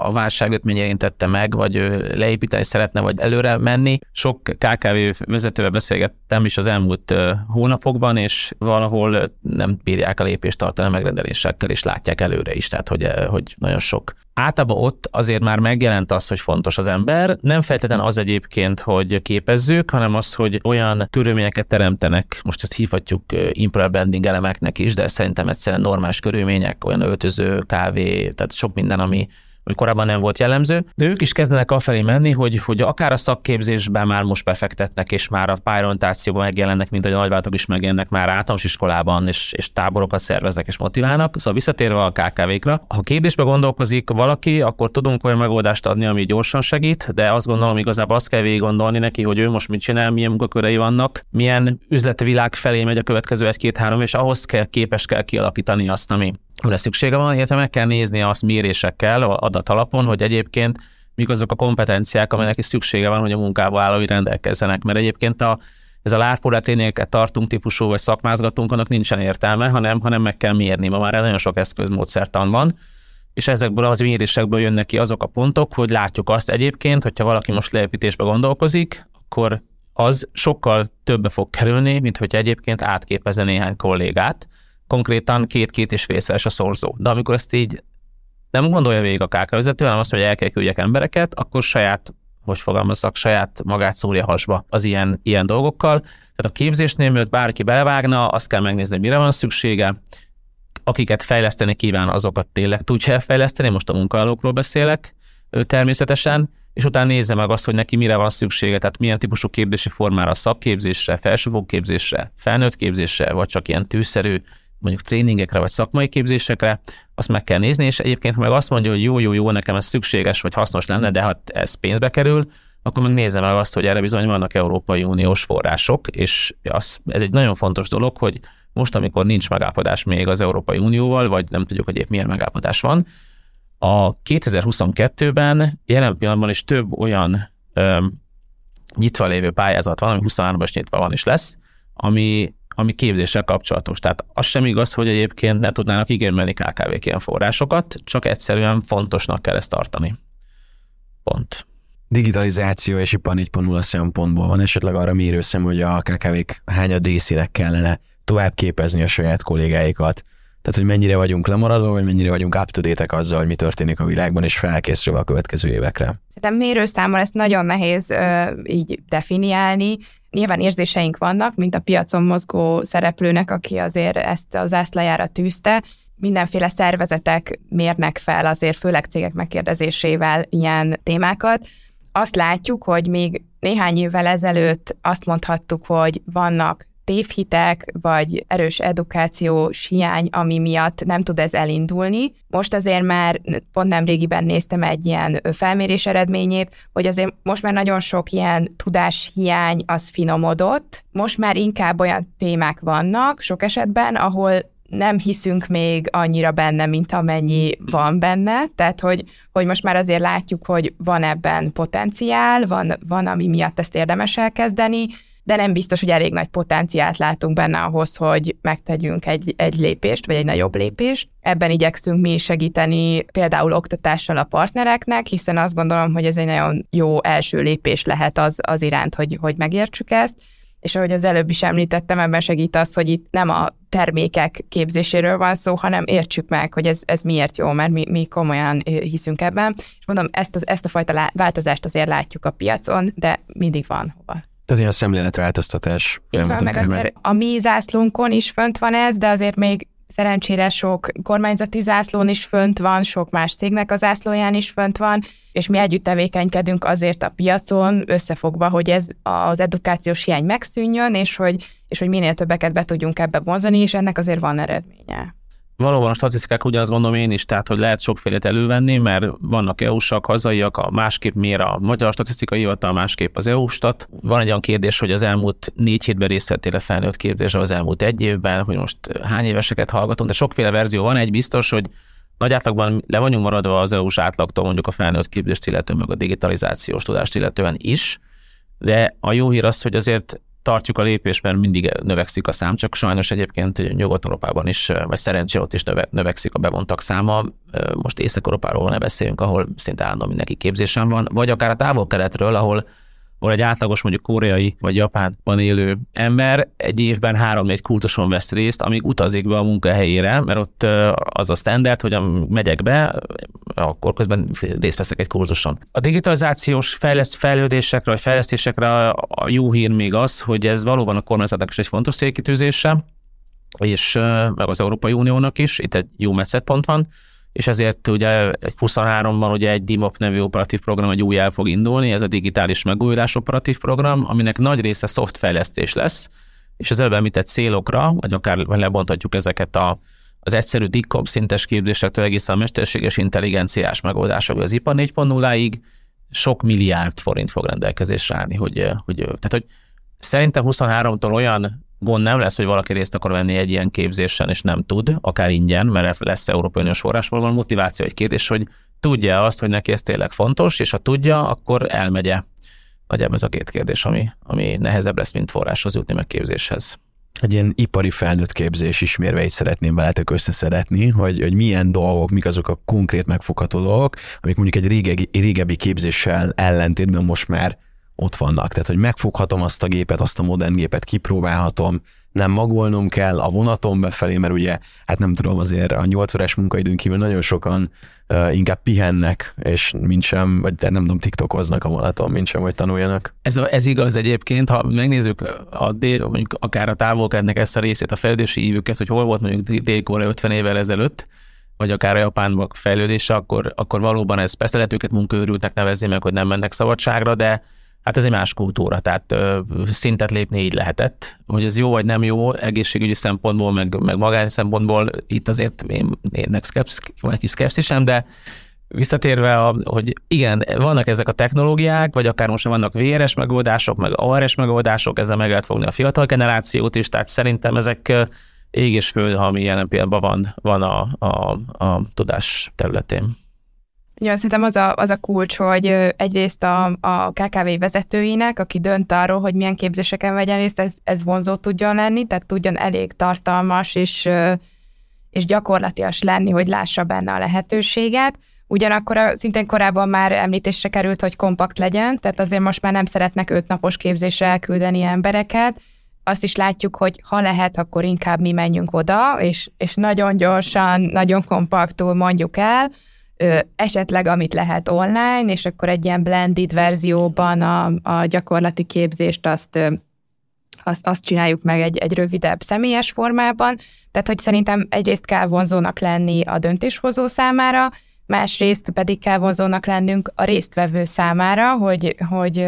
S4: a válság őt érintette meg, vagy leépíteni szeretne, vagy előre menni. Sok KKV vezetővel beszélgettem is az elmúlt hónapokban, és valahol nem bírják a lépést tartani a megrendelésekkel, és látják előre is, tehát hogy, hogy nagyon sok általában ott azért már megjelent az, hogy fontos az ember. Nem feltétlenül az egyébként, hogy képezzük, hanem az, hogy olyan körülményeket teremtenek, most ezt hívhatjuk employer branding elemeknek is, de szerintem egyszerűen normális körülmények, olyan öltöző, kávé, tehát sok minden, ami hogy korábban nem volt jellemző, de ők is kezdenek afelé menni, hogy, hogy akár a szakképzésben már most befektetnek, és már a pályorientációban megjelennek, mint a nagyváltók is megjelennek már általános iskolában, és, és táborokat szerveznek és motiválnak. Szóval visszatérve a KKV-kra, ha képzésbe gondolkozik valaki, akkor tudunk olyan megoldást adni, ami gyorsan segít, de azt gondolom, igazából azt kell végig gondolni neki, hogy ő most mit csinál, milyen munkakörei vannak, milyen üzleti világ felé megy a következő egy-két-három, és ahhoz kell képes kell kialakítani azt, ami amire szüksége van, illetve meg kell nézni azt mérésekkel, adat alapon, hogy egyébként mik azok a kompetenciák, amelyek is szüksége van, hogy a munkába állói rendelkezzenek. Mert egyébként a, ez a lárpóleténéket tartunk típusú, vagy szakmázgatunk, annak nincsen értelme, hanem, hanem meg kell mérni. Ma már nagyon sok eszközmódszertan van, és ezekből az mérésekből jönnek ki azok a pontok, hogy látjuk azt egyébként, hogyha valaki most leépítésbe gondolkozik, akkor az sokkal többe fog kerülni, mint hogy egyébként átképezne néhány kollégát, konkrétan két-két és félszeres a szorzó. De amikor ezt így nem gondolja végig a KK hanem azt, hogy el kell küldjek embereket, akkor saját, hogy fogalmazzak, saját magát szúrja hasba az ilyen, ilyen dolgokkal. Tehát a képzésnél, mielőtt bárki belevágna, azt kell megnézni, hogy mire van szüksége, akiket fejleszteni kíván, azokat tényleg tudja fejleszteni, most a munkálókról beszélek természetesen, és utána nézze meg azt, hogy neki mire van szüksége, tehát milyen típusú képzési formára, szakképzésre, felsőfokú képzésre, felnőtt képzésre, vagy csak ilyen tűszerű mondjuk tréningekre vagy szakmai képzésekre, azt meg kell nézni, és egyébként, ha meg azt mondja, hogy jó, jó, jó, nekem ez szükséges vagy hasznos lenne, de hát ez pénzbe kerül, akkor meg nézze meg azt, hogy erre bizony vannak Európai Uniós források, és az, ez egy nagyon fontos dolog, hogy most, amikor nincs megállapodás még az Európai Unióval, vagy nem tudjuk, hogy épp milyen megállapodás van, a 2022-ben jelen pillanatban is több olyan ö, nyitva lévő pályázat van, ami 23-ban is nyitva van és lesz, ami ami képzéssel kapcsolatos. Tehát az sem igaz, hogy egyébként ne tudnának igényelni KKV-k ilyen forrásokat, csak egyszerűen fontosnak kell ezt tartani. Pont.
S1: Digitalizáció és ipar 4.0 szempontból van esetleg arra mérőszem, hogy a KKV-k hányad részének kellene tovább képezni a saját kollégáikat, tehát, hogy mennyire vagyunk lemaradva, vagy mennyire vagyunk up to date azzal, hogy mi történik a világban, és felkészülve a következő évekre.
S3: Szerintem mérőszámmal ezt nagyon nehéz ö, így definiálni. Nyilván érzéseink vannak, mint a piacon mozgó szereplőnek, aki azért ezt az zászlajára tűzte, mindenféle szervezetek mérnek fel azért, főleg cégek megkérdezésével ilyen témákat. Azt látjuk, hogy még néhány évvel ezelőtt azt mondhattuk, hogy vannak tévhitek, vagy erős edukációs hiány, ami miatt nem tud ez elindulni. Most azért már pont nem régiben néztem egy ilyen felmérés eredményét, hogy azért most már nagyon sok ilyen tudáshiány az finomodott. Most már inkább olyan témák vannak sok esetben, ahol nem hiszünk még annyira benne, mint amennyi van benne, tehát hogy, hogy most már azért látjuk, hogy van ebben potenciál, van, van ami miatt ezt érdemes elkezdeni, de nem biztos, hogy elég nagy potenciált látunk benne ahhoz, hogy megtegyünk egy, egy lépést, vagy egy nagyobb lépést. Ebben igyekszünk mi segíteni például oktatással a partnereknek, hiszen azt gondolom, hogy ez egy nagyon jó első lépés lehet az, az iránt, hogy, hogy megértsük ezt. És ahogy az előbb is említettem, ebben segít az, hogy itt nem a termékek képzéséről van szó, hanem értsük meg, hogy ez, ez miért jó, mert mi, mi komolyan hiszünk ebben. És mondom, ezt, az, ezt a fajta változást azért látjuk a piacon, de mindig van hova.
S1: Tehát ilyen szemléletváltoztatás.
S3: Igen, meg azért a mi zászlónkon is fönt van ez, de azért még szerencsére sok kormányzati zászlón is fönt van, sok más cégnek a zászlóján is fönt van, és mi együtt tevékenykedünk azért a piacon összefogva, hogy ez az edukációs hiány megszűnjön, és hogy, és hogy minél többeket be tudjunk ebbe vonzani, és ennek azért van eredménye.
S4: Valóban a statisztikák ugyanazt gondolom én is, tehát hogy lehet sokfélét elővenni, mert vannak EU-sak, hazaiak, a másképp mér a Magyar Statisztikai Hivatal, másképp az EU-stat. Van egy olyan kérdés, hogy az elmúlt négy hétben részt vettél a felnőtt képzésre az elmúlt egy évben, hogy most hány éveseket hallgatunk, de sokféle verzió van. Egy biztos, hogy nagy átlagban le vagyunk maradva az EU-s átlagtól mondjuk a felnőtt képzést illetően, meg a digitalizációs tudást illetően is, De a jó hír az, hogy azért tartjuk a lépést, mert mindig növekszik a szám, csak sajnos egyébként Nyugat-Európában is, vagy szerencsé ott is növe, növekszik a bevontak száma. Most Észak-Európáról ne beszéljünk, ahol szinte állandóan mindenki képzésen van, vagy akár a távol-keletről, ahol ahol egy átlagos mondjuk koreai vagy japánban élő ember egy évben három-négy kultuson vesz részt, amíg utazik be a munkahelyére, mert ott az a standard, hogy megyek be, akkor közben részt veszek egy kurzuson. A digitalizációs fejleszt, fejlődésekre vagy fejlesztésekre a jó hír még az, hogy ez valóban a kormányzatnak is egy fontos célkitűzése, és meg az Európai Uniónak is, itt egy jó metszetpont van, és ezért ugye egy 23-ban ugye egy DIMOP nevű operatív program egy új el fog indulni, ez a digitális megújulás operatív program, aminek nagy része szoftfejlesztés lesz, és az előbb említett célokra, vagy akár lebonthatjuk ezeket a, az egyszerű DICOM szintes képzésektől egészen a mesterséges intelligenciás megoldások az IPA 4.0-ig sok milliárd forint fog rendelkezésre állni, hogy, hogy, tehát, hogy szerintem 23-tól olyan gond nem lesz, hogy valaki részt akar venni egy ilyen képzésen, és nem tud, akár ingyen, mert lesz Európai Uniós forrásból van motiváció egy kérdés, hogy tudja azt, hogy neki ez tényleg fontos, és ha tudja, akkor elmegye. Nagyjából ez a két kérdés, ami, ami nehezebb lesz, mint forráshoz jutni meg képzéshez.
S1: Egy ilyen ipari felnőtt képzés ismérveit szeretném veletek összeszedetni, hogy, hogy milyen dolgok, mik azok a konkrét megfogható dolgok, amik mondjuk egy régebbi, régebbi képzéssel ellentétben most már ott vannak. Tehát, hogy megfoghatom azt a gépet, azt a modern gépet, kipróbálhatom, nem magolnom kell a vonaton befelé, mert ugye, hát nem tudom, azért a 8 órás munkaidőn kívül nagyon sokan uh, inkább pihennek, és mint sem, vagy nem tudom, tiktokoznak a vonaton, mint sem, hogy tanuljanak.
S4: Ez, ez igaz egyébként, ha megnézzük a dél, mondjuk akár a távolkednek ezt a részét, a fejlődési ívüket, hogy hol volt mondjuk dél 50 évvel ezelőtt, vagy akár a Japánban fejlődése, akkor, akkor valóban ez persze lehet őket munkaőrültnek nevezni meg, hogy nem mennek szabadságra, de Hát ez egy más kultúra, tehát ö, szintet lépni így lehetett. Hogy ez jó vagy nem jó egészségügyi szempontból, meg, meg magány szempontból, itt azért én, én szkepsz, van egy kis szkepszisem, de visszatérve, a, hogy igen, vannak ezek a technológiák, vagy akár most vannak véres megoldások, meg ARS megoldások, ezzel meg lehet fogni a fiatal generációt is, tehát szerintem ezek ég és föld, ami jelen pillanatban van, van a, a, a tudás területén.
S3: Ja, szerintem az a, az a kulcs, hogy egyrészt a, a KKV vezetőinek, aki dönt arról, hogy milyen képzéseken vegyen részt, ez, ez vonzó tudjon lenni, tehát tudjon elég tartalmas és, és gyakorlatias lenni, hogy lássa benne a lehetőséget. Ugyanakkor a, szintén korábban már említésre került, hogy kompakt legyen, tehát azért most már nem szeretnek öt napos képzésre elküldeni embereket. Azt is látjuk, hogy ha lehet, akkor inkább mi menjünk oda, és, és nagyon gyorsan, nagyon kompaktul mondjuk el, esetleg amit lehet online, és akkor egy ilyen blended verzióban a, a gyakorlati képzést azt, azt, azt csináljuk meg egy, egy rövidebb személyes formában. Tehát, hogy szerintem egyrészt kell vonzónak lenni a döntéshozó számára, másrészt pedig kell vonzónak lennünk a résztvevő számára, hogy, hogy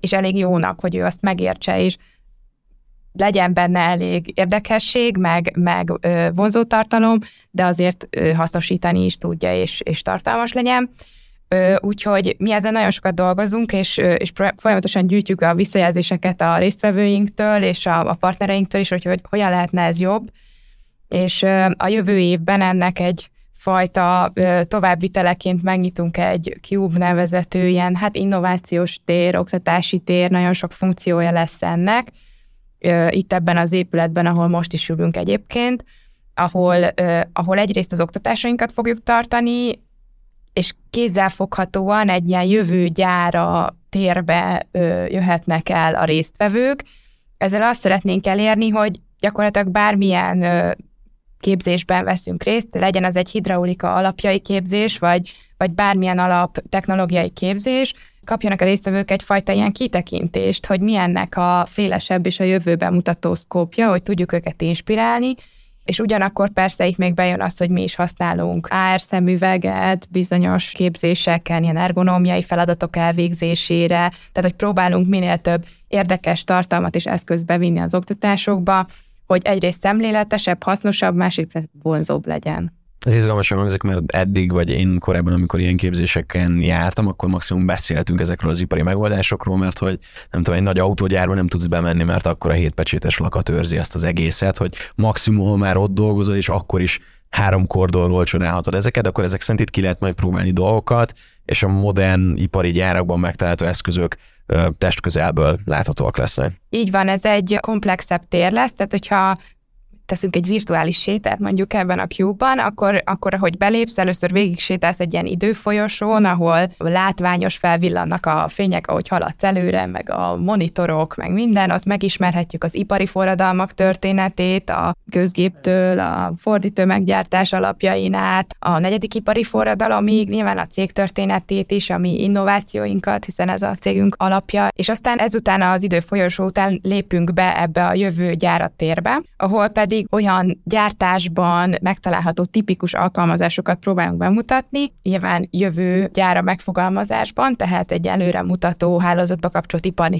S3: és elég jónak, hogy ő azt megértse, és legyen benne elég érdekesség, meg, meg ö, vonzótartalom, de azért hasznosítani is tudja, és, és tartalmas legyen. Úgyhogy mi ezen nagyon sokat dolgozunk, és, és folyamatosan gyűjtjük a visszajelzéseket a résztvevőinktől és a, a partnereinktől is, hogy, hogy hogyan lehetne ez jobb. És a jövő évben ennek egy fajta ö, továbbviteleként megnyitunk egy Cube nevezető ilyen hát innovációs tér, oktatási tér, nagyon sok funkciója lesz ennek, itt ebben az épületben, ahol most is ülünk egyébként, ahol, ahol egyrészt az oktatásainkat fogjuk tartani, és kézzelfoghatóan egy ilyen jövőgyára térbe jöhetnek el a résztvevők. Ezzel azt szeretnénk elérni, hogy gyakorlatilag bármilyen képzésben veszünk részt, legyen az egy hidraulika alapjai képzés, vagy, vagy bármilyen alap technológiai képzés, kapjanak a résztvevők egyfajta ilyen kitekintést, hogy milyennek a szélesebb és a jövőben mutató szkópja, hogy tudjuk őket inspirálni, és ugyanakkor persze itt még bejön az, hogy mi is használunk AR szemüveget bizonyos képzéseken, ilyen ergonómiai feladatok elvégzésére, tehát hogy próbálunk minél több érdekes tartalmat és eszközt bevinni az oktatásokba, hogy egyrészt szemléletesebb, hasznosabb, másik vonzóbb legyen.
S1: Ez izgalmasan hangzik, mert eddig, vagy én korábban, amikor ilyen képzéseken jártam, akkor maximum beszéltünk ezekről az ipari megoldásokról, mert hogy nem tudom, egy nagy autógyárba nem tudsz bemenni, mert akkor a hétpecsétes lakat őrzi ezt az egészet, hogy maximum, ha már ott dolgozol, és akkor is három kordonról csinálhatod ezeket, akkor ezek szerint itt ki lehet majd próbálni dolgokat, és a modern ipari gyárakban megtalálható eszközök testközelből láthatóak lesznek.
S3: Így van, ez egy komplexebb tér lesz, tehát hogyha teszünk egy virtuális sétát mondjuk ebben a Cube-ban, akkor, akkor ahogy belépsz, először végig sétálsz egy ilyen időfolyosón, ahol látványos felvillannak a fények, ahogy haladsz előre, meg a monitorok, meg minden, ott megismerhetjük az ipari forradalmak történetét, a közgéptől, a fordítő meggyártás alapjain át, a negyedik ipari forradalomig, nyilván a cég történetét is, ami innovációinkat, hiszen ez a cégünk alapja, és aztán ezután az időfolyosó után lépünk be ebbe a jövő gyárattérbe, ahol pedig pedig olyan gyártásban megtalálható tipikus alkalmazásokat próbálunk bemutatni, nyilván jövő gyára megfogalmazásban, tehát egy előremutató hálózatba kapcsolt ipar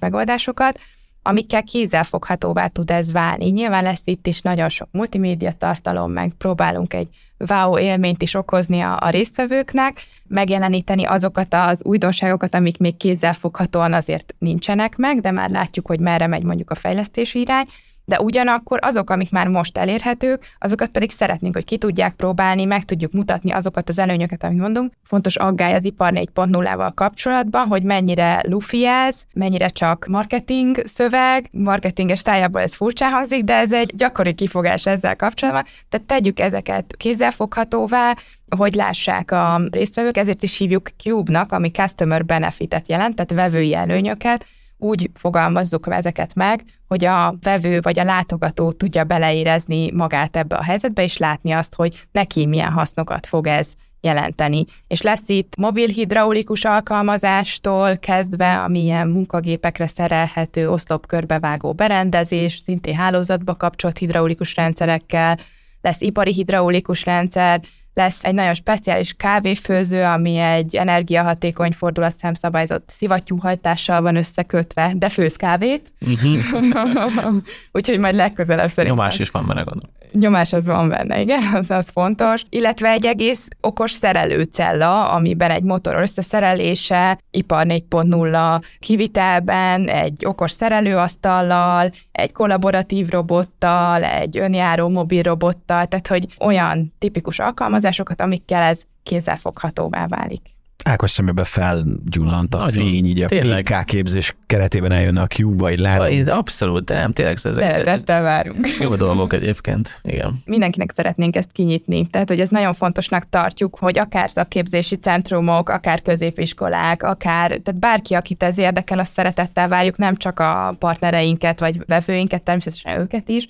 S3: megoldásokat, amikkel kézzelfoghatóvá tud ez válni. Nyilván lesz itt is nagyon sok multimédia tartalom, meg próbálunk egy wow élményt is okozni a, a résztvevőknek, megjeleníteni azokat az újdonságokat, amik még kézzelfoghatóan azért nincsenek meg, de már látjuk, hogy merre megy mondjuk a fejlesztési irány, de ugyanakkor azok, amik már most elérhetők, azokat pedig szeretnénk, hogy ki tudják próbálni, meg tudjuk mutatni azokat az előnyöket, amit mondunk. Fontos aggály az ipar 4.0-val kapcsolatban, hogy mennyire lufi ez, mennyire csak marketing szöveg, marketinges szájából ez furcsa hangzik, de ez egy gyakori kifogás ezzel kapcsolatban. Tehát tegyük ezeket kézzelfoghatóvá, hogy lássák a résztvevők, ezért is hívjuk Cube-nak, ami Customer Benefit-et jelent, tehát vevői előnyöket, úgy fogalmazzuk ezeket meg, hogy a vevő vagy a látogató tudja beleérezni magát ebbe a helyzetbe, és látni azt, hogy neki milyen hasznokat fog ez jelenteni. És lesz itt mobil hidraulikus alkalmazástól kezdve, ami ilyen munkagépekre szerelhető oszlopkörbevágó berendezés, szintén hálózatba kapcsolt hidraulikus rendszerekkel, lesz ipari hidraulikus rendszer, lesz egy nagyon speciális kávéfőző, ami egy energiahatékony fordulat szemszabályzott szivattyúhajtással van összekötve, de főz kávét. Uh-huh. Úgyhogy majd legközelebb szerintem.
S4: Nyomás is van benne, gondolom.
S3: Nyomás az van benne, igen, az, az fontos. Illetve egy egész okos szerelőcella, amiben egy motor összeszerelése, ipar 4.0 kivitelben, egy okos szerelőasztallal, egy kollaboratív robottal, egy önjáró mobil robottal, tehát hogy olyan tipikus alkalmazásokat, amikkel ez kézzelfoghatóvá válik.
S1: Ákos szemébe felgyullant a Nagyon, fény, így a tényleg. PK képzés keretében eljönne a Q-ba, így látom.
S4: Abszolút, de nem, tényleg ez
S3: Szeretettel várunk.
S4: Jó dolgok egyébként, igen.
S3: Mindenkinek szeretnénk ezt kinyitni, tehát hogy ez nagyon fontosnak tartjuk, hogy akár szakképzési centrumok, akár középiskolák, akár, tehát bárki, akit ez érdekel, azt szeretettel várjuk, nem csak a partnereinket vagy vevőinket, természetesen őket is,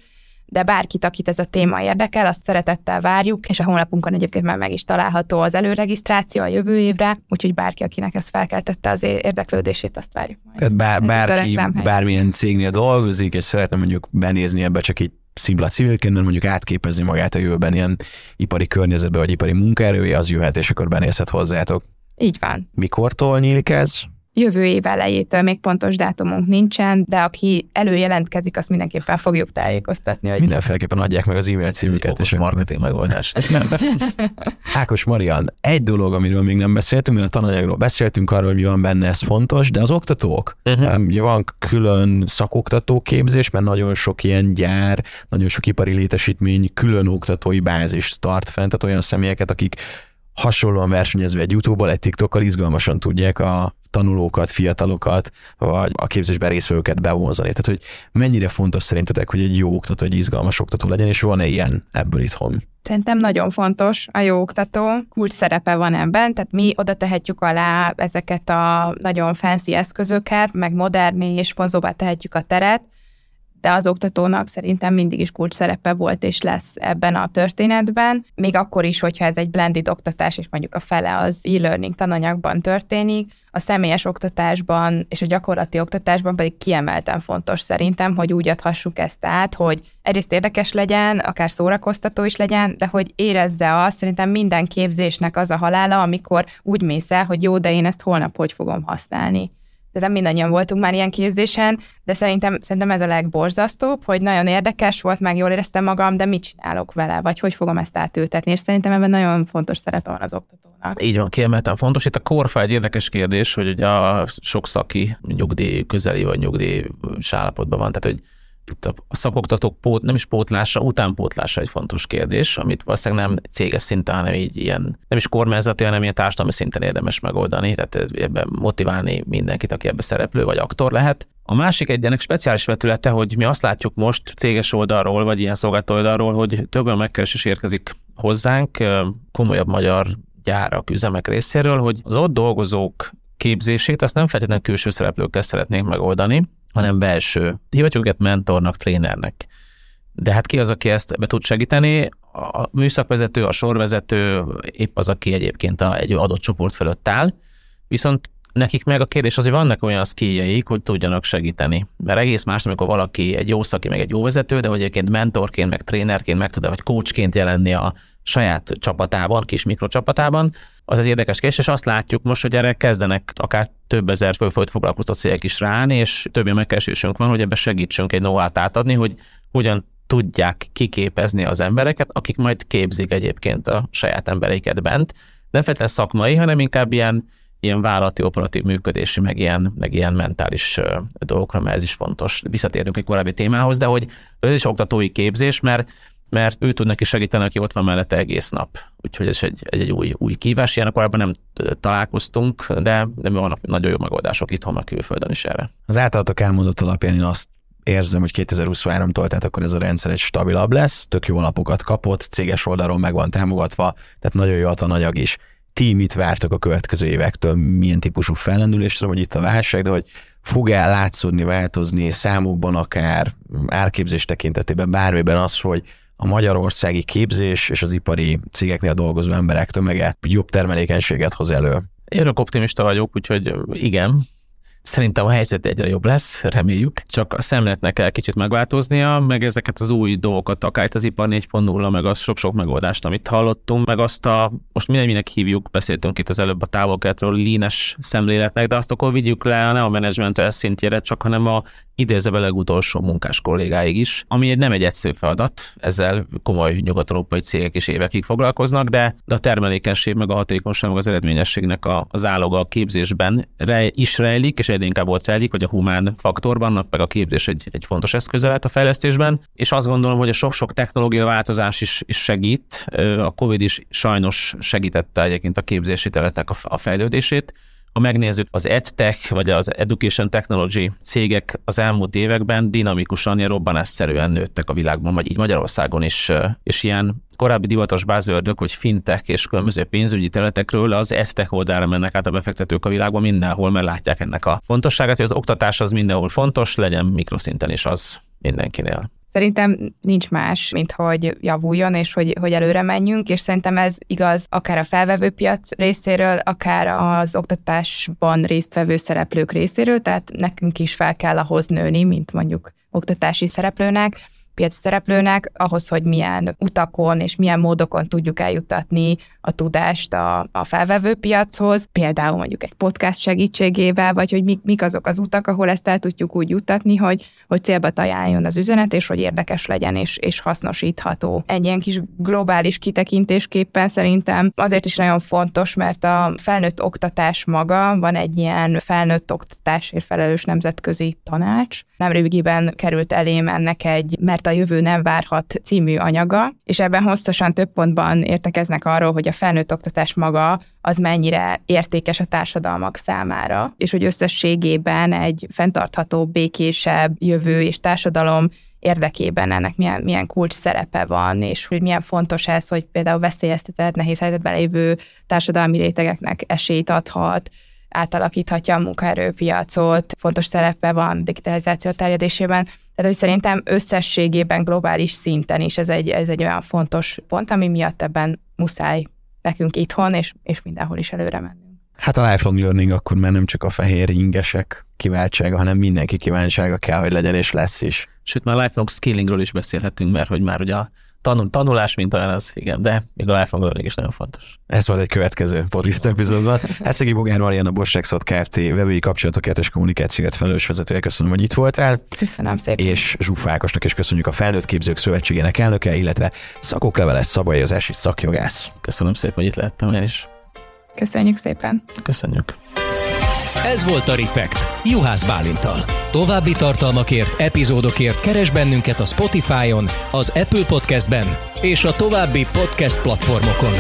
S3: de bárkit, akit ez a téma érdekel, azt szeretettel várjuk, és a honlapunkon egyébként már meg is található az előregisztráció a jövő évre, úgyhogy bárki, akinek ez felkeltette az érdeklődését, azt várjuk. Majd.
S1: Tehát bár, bárki, bármilyen cégnél dolgozik, és szeretne mondjuk benézni ebbe csak így szimla civilként, mert mondjuk átképezni magát a jövőben ilyen ipari környezetbe, vagy ipari munkaerője, az jöhet, és akkor benézhet hozzátok.
S3: Így van.
S1: Mikortól nyílik ez?
S3: Jövő év elejétől még pontos dátumunk nincsen, de aki előjelentkezik, azt mindenképpen fogjuk tájékoztatni. Hogy...
S1: Mindenféleképpen adják meg az e-mail címüket.
S4: És marketing megoldás.
S1: Ákos Marian, egy dolog, amiről még nem beszéltünk, mert a tananyagról beszéltünk, arról, hogy mi van benne, ez fontos, de az oktatók. Uh-huh. Ugye van külön szakoktató képzés, mert nagyon sok ilyen gyár, nagyon sok ipari létesítmény külön oktatói bázist tart fent, tehát olyan személyeket, akik hasonlóan versenyezve egy YouTube-ból, egy TikTokkal izgalmasan tudják a tanulókat, fiatalokat, vagy a képzésben részvevőket bevonzani. Tehát, hogy mennyire fontos szerintetek, hogy egy jó oktató, egy izgalmas oktató legyen, és van-e ilyen ebből itthon?
S3: Szerintem nagyon fontos a jó oktató, kulcs szerepe van ebben, tehát mi oda tehetjük alá ezeket a nagyon fancy eszközöket, meg modern és vonzóbbá tehetjük a teret, de az oktatónak szerintem mindig is kulcs szerepe volt és lesz ebben a történetben, még akkor is, hogyha ez egy blended oktatás, és mondjuk a fele az e-learning tananyagban történik, a személyes oktatásban és a gyakorlati oktatásban pedig kiemelten fontos szerintem, hogy úgy adhassuk ezt át, hogy egyrészt érdekes legyen, akár szórakoztató is legyen, de hogy érezze azt, szerintem minden képzésnek az a halála, amikor úgy mész el, hogy jó, de én ezt holnap hogy fogom használni de nem mindannyian voltunk már ilyen képzésen, de szerintem, szerintem ez a legborzasztóbb, hogy nagyon érdekes volt, meg jól éreztem magam, de mit csinálok vele, vagy hogy fogom ezt átültetni, és szerintem ebben nagyon fontos szerepe van az oktatónak.
S4: Így van, kiemelten fontos. Itt a korfa egy érdekes kérdés, hogy ugye a sok szaki nyugdíj közeli vagy nyugdíj állapotban van, tehát hogy itt a szakoktatók pót, nem is pótlása, utánpótlása egy fontos kérdés, amit valószínűleg nem céges szinten, hanem így ilyen, nem is kormányzati, hanem ilyen társadalmi szinten érdemes megoldani, tehát ebben motiválni mindenkit, aki ebbe szereplő vagy aktor lehet. A másik egy ennek speciális vetülete, hogy mi azt látjuk most céges oldalról, vagy ilyen szolgáltató oldalról, hogy több olyan megkeresés érkezik hozzánk komolyabb magyar gyárak, üzemek részéről, hogy az ott dolgozók képzését azt nem feltétlenül külső szereplőkkel szeretnénk megoldani, hanem belső. Hivatjuk őket mentornak, trénernek. De hát ki az, aki ezt be tud segíteni? A műszakvezető, a sorvezető épp az, aki egyébként a, egy adott csoport fölött áll, viszont nekik meg a kérdés az, hogy vannak olyan skilljeik, hogy tudjanak segíteni. Mert egész más, amikor valaki egy jó szaki, meg egy jó vezető, de hogy egyébként mentorként, meg trénerként meg tud, vagy coachként jelenni a saját csapatában, kis mikrocsapatában, az egy érdekes kérdés, és azt látjuk most, hogy erre kezdenek akár több ezer fölfolyt foglalkoztató cégek is ráállni, és több megkeresésünk van, hogy ebbe segítsünk egy know átadni, hogy hogyan tudják kiképezni az embereket, akik majd képzik egyébként a saját embereiket bent. Nem feltétlenül szakmai, hanem inkább ilyen, ilyen vállalati, operatív működési, meg ilyen, meg ilyen mentális dolgokra, mert ez is fontos. Visszatérünk egy korábbi témához, de hogy ez is oktatói képzés, mert mert ő tud neki segíteni, aki ott van mellette egész nap. Úgyhogy ez egy, egy, egy új, új kívás. Ilyen korábban nem találkoztunk, de, de vannak nagyon jó megoldások itthon, a külföldön is erre.
S1: Az általatok elmondott alapján én azt érzem, hogy 2023-tól, tehát akkor ez a rendszer egy stabilabb lesz, tök jó alapokat kapott, céges oldalról meg van támogatva, tehát nagyon jó a nagyag is. Ti mit vártok a következő évektől, milyen típusú fellendülésre, vagy itt a válság, de hogy fog-e látszódni, változni számokban, akár árképzés tekintetében, bármiben az, hogy a magyarországi képzés és az ipari cégeknél dolgozó emberek tömege jobb termelékenységet hoz elő.
S4: Én optimista vagyok, úgyhogy igen, Szerintem a helyzet egyre jobb lesz, reméljük, csak a szemletnek kell kicsit megváltoznia, meg ezeket az új dolgokat, akár itt az ipar 4.0, meg az sok-sok megoldást, amit hallottunk, meg azt a, most minek hívjuk, beszéltünk itt az előbb a távolkeletről, línes szemléletnek, de azt akkor vigyük le nem a menedzsment szintjére, csak hanem a idézve legutolsó munkás kollégáig is, ami nem egy egyszerű feladat, ezzel komoly nyugat-európai cégek is évekig foglalkoznak, de, de a termelékenység meg a hatékonyság meg az eredményességnek a, az áloga a képzésben rej, is rejlik, és egyre inkább ott rejlik, hogy a humán faktorban, meg a képzés egy, egy fontos eszköze lehet a fejlesztésben, és azt gondolom, hogy a sok-sok technológia változás is, is segít, a COVID is sajnos segítette egyébként a képzési területek a, a fejlődését, ha megnézzük az EdTech vagy az Education Technology cégek az elmúlt években dinamikusan, ilyen robbanásszerűen nőttek a világban, vagy így Magyarországon is, és ilyen korábbi divatos bázördök, hogy fintek és különböző pénzügyi területekről az EdTech oldalra mennek át a befektetők a világban mindenhol, mert látják ennek a fontosságát, hogy az oktatás az mindenhol fontos, legyen mikroszinten is az mindenkinél.
S3: Szerintem nincs más, mint hogy javuljon, és hogy, hogy előre menjünk, és szerintem ez igaz akár a felvevőpiac részéről, akár az oktatásban résztvevő szereplők részéről, tehát nekünk is fel kell ahhoz nőni, mint mondjuk oktatási szereplőnek, piaci szereplőnek ahhoz, hogy milyen utakon és milyen módokon tudjuk eljuttatni a tudást a, a felvevő piachoz, például mondjuk egy podcast segítségével, vagy hogy mik, mik azok az utak, ahol ezt el tudjuk úgy juttatni, hogy, hogy célba találjon az üzenet, és hogy érdekes legyen és, és hasznosítható. Egy ilyen kis globális kitekintésképpen szerintem azért is nagyon fontos, mert a felnőtt oktatás maga, van egy ilyen felnőtt oktatásért felelős nemzetközi tanács, nemrégiben került elém ennek egy Mert a jövő nem várhat című anyaga, és ebben hosszasan több pontban értekeznek arról, hogy a felnőtt oktatás maga az mennyire értékes a társadalmak számára, és hogy összességében egy fenntartható, békésebb jövő és társadalom érdekében ennek milyen, milyen kulcs szerepe van, és hogy milyen fontos ez, hogy például veszélyeztetett, nehéz helyzetben lévő társadalmi rétegeknek esélyt adhat, átalakíthatja a munkaerőpiacot, fontos szerepe van digitalizáció terjedésében. Tehát, hogy szerintem összességében globális szinten is ez egy, ez egy olyan fontos pont, ami miatt ebben muszáj nekünk itthon, és, és mindenhol is előre mennünk.
S1: Hát a lifelong learning akkor már nem csak a fehér ingesek kiváltsága, hanem mindenki kívánsága kell, hogy legyen, és lesz is.
S4: Sőt, már lifelong skillingről is beszélhetünk, mert hogy már ugye a tanul, tanulás, mint olyan az, igen, de még a lifelong learning is nagyon fontos.
S1: Ez volt egy következő podcast epizódban. Eszegi Bogár Mariana Borsexot Kft. vevői kapcsolatokért és kommunikációt felelős vezetője. Köszönöm, hogy itt voltál.
S3: Köszönöm szépen.
S1: És Zsuf Ákosnak is köszönjük a Felnőtt Képzők Szövetségének elnöke, illetve Szakok Leveles Szabai az esi szakjogász.
S4: Köszönöm szépen, hogy itt lehettem én is.
S3: Köszönjük szépen.
S4: Köszönjük.
S2: Ez volt a Refekt, Juhász Bálintal. További tartalmakért, epizódokért keres bennünket a Spotify-on, az Apple Podcast-ben és a további podcast platformokon.